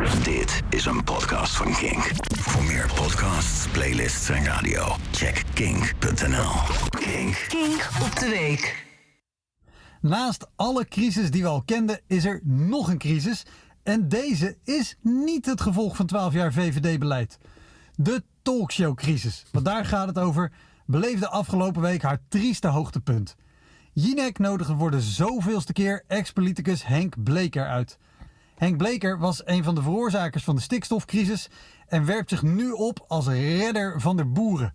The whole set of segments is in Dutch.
Dit is een podcast van Kink. Voor meer podcasts, playlists en radio, check kink.nl. Kink. Kink op de week. Naast alle crisis die we al kenden, is er nog een crisis. En deze is niet het gevolg van 12 jaar VVD-beleid. De talkshow-crisis. Want daar gaat het over. Beleefde afgelopen week haar trieste hoogtepunt. Jinek nodigde voor de zoveelste keer ex-politicus Henk Bleker uit. Henk Bleker was een van de veroorzakers van de stikstofcrisis en werpt zich nu op als redder van de boeren.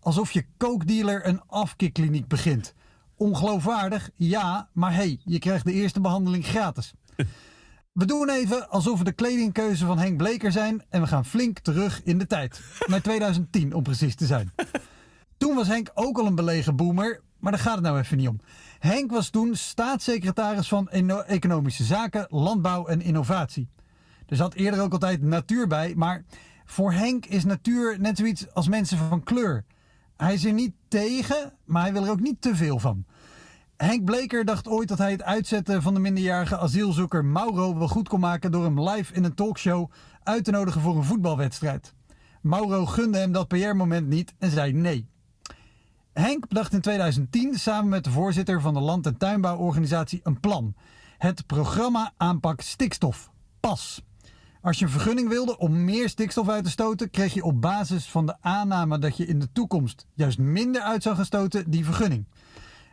Alsof je kookdealer een afkikkliniek begint. Ongeloofwaardig, ja, maar hey, je krijgt de eerste behandeling gratis. We doen even alsof we de kledingkeuze van Henk Bleker zijn en we gaan flink terug in de tijd. Naar 2010 om precies te zijn. Toen was Henk ook al een belegen boomer, maar daar gaat het nou even niet om. Henk was toen staatssecretaris van Economische Zaken, Landbouw en Innovatie. Er zat eerder ook altijd natuur bij, maar voor Henk is natuur net zoiets als mensen van kleur. Hij is er niet tegen, maar hij wil er ook niet te veel van. Henk Bleker dacht ooit dat hij het uitzetten van de minderjarige asielzoeker Mauro wel goed kon maken door hem live in een talkshow uit te nodigen voor een voetbalwedstrijd. Mauro gunde hem dat PR-moment niet en zei nee. Henk bedacht in 2010 samen met de voorzitter van de Land- en Tuinbouworganisatie een plan. Het programma aanpak stikstof. PAS. Als je een vergunning wilde om meer stikstof uit te stoten, kreeg je op basis van de aanname dat je in de toekomst juist minder uit zou gaan stoten, die vergunning.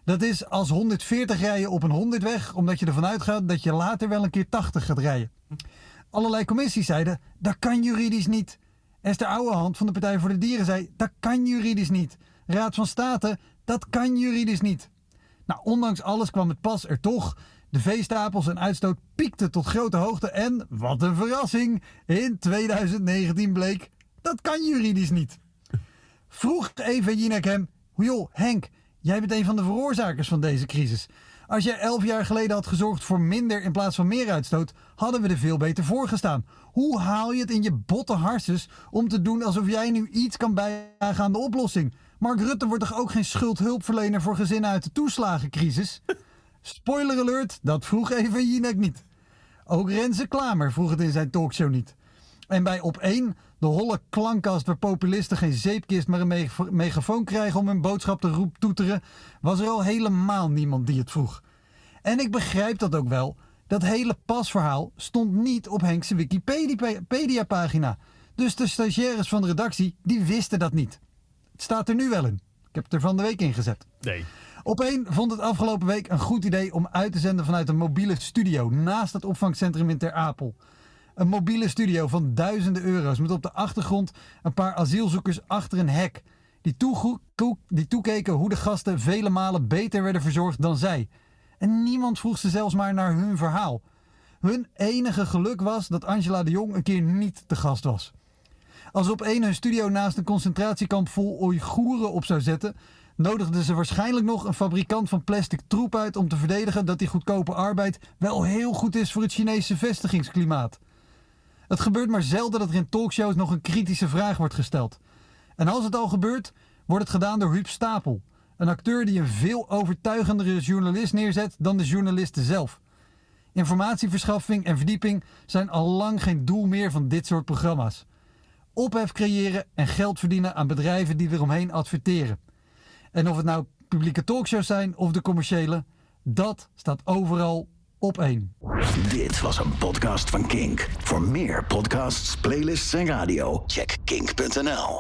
Dat is als 140 rijden op een 100 weg, omdat je ervan uitgaat dat je later wel een keer 80 gaat rijden. Allerlei commissies zeiden, dat kan juridisch niet. Esther Ouwehand van de Partij voor de Dieren zei, dat kan juridisch niet. Raad van State, dat kan juridisch niet. Nou, ondanks alles kwam het pas er toch. De veestapels en uitstoot piekten tot grote hoogte en, wat een verrassing, in 2019 bleek, dat kan juridisch niet. Vroeg even Jinek hem, joh Henk, jij bent een van de veroorzakers van deze crisis. Als jij elf jaar geleden had gezorgd voor minder in plaats van meer uitstoot, hadden we er veel beter voor gestaan. Hoe haal je het in je botte harses om te doen alsof jij nu iets kan bijdragen aan de oplossing? Mark Rutte wordt toch ook geen schuldhulpverlener voor gezinnen uit de toeslagencrisis? Spoiler alert, dat vroeg even Jinek niet. Ook Renze Klamer vroeg het in zijn talkshow niet. En bij Op 1, de holle klankkast waar populisten geen zeepkist maar een mega- megafoon krijgen om hun boodschap te roep toeteren, was er al helemaal niemand die het vroeg. En ik begrijp dat ook wel. Dat hele pasverhaal stond niet op Henk's Wikipedia-pagina. Dus de stagiaires van de redactie, die wisten dat niet. Het staat er nu wel in. Ik heb het er van de week in gezet. Nee. Op één vond het afgelopen week een goed idee om uit te zenden vanuit een mobiele studio naast het opvangcentrum in Ter Apel. Een mobiele studio van duizenden euro's met op de achtergrond een paar asielzoekers achter een hek. Die, die toekeken hoe de gasten vele malen beter werden verzorgd dan zij. En niemand vroeg ze zelfs maar naar hun verhaal. Hun enige geluk was dat Angela de Jong een keer niet te gast was. Als op één hun studio naast een concentratiekamp vol Oeigoeren op zou zetten, nodigden ze waarschijnlijk nog een fabrikant van plastic troep uit om te verdedigen dat die goedkope arbeid wel heel goed is voor het Chinese vestigingsklimaat. Het gebeurt maar zelden dat er in talkshows nog een kritische vraag wordt gesteld. En als het al gebeurt, wordt het gedaan door Huub Stapel, een acteur die een veel overtuigendere journalist neerzet dan de journalisten zelf. Informatieverschaffing en verdieping zijn al lang geen doel meer van dit soort programma's. Ophef creëren en geld verdienen aan bedrijven die eromheen adverteren. En of het nou publieke talkshows zijn of de commerciële, dat staat overal op één. Dit was een podcast van Kink. Voor meer podcasts, playlists en radio, check kink.nl.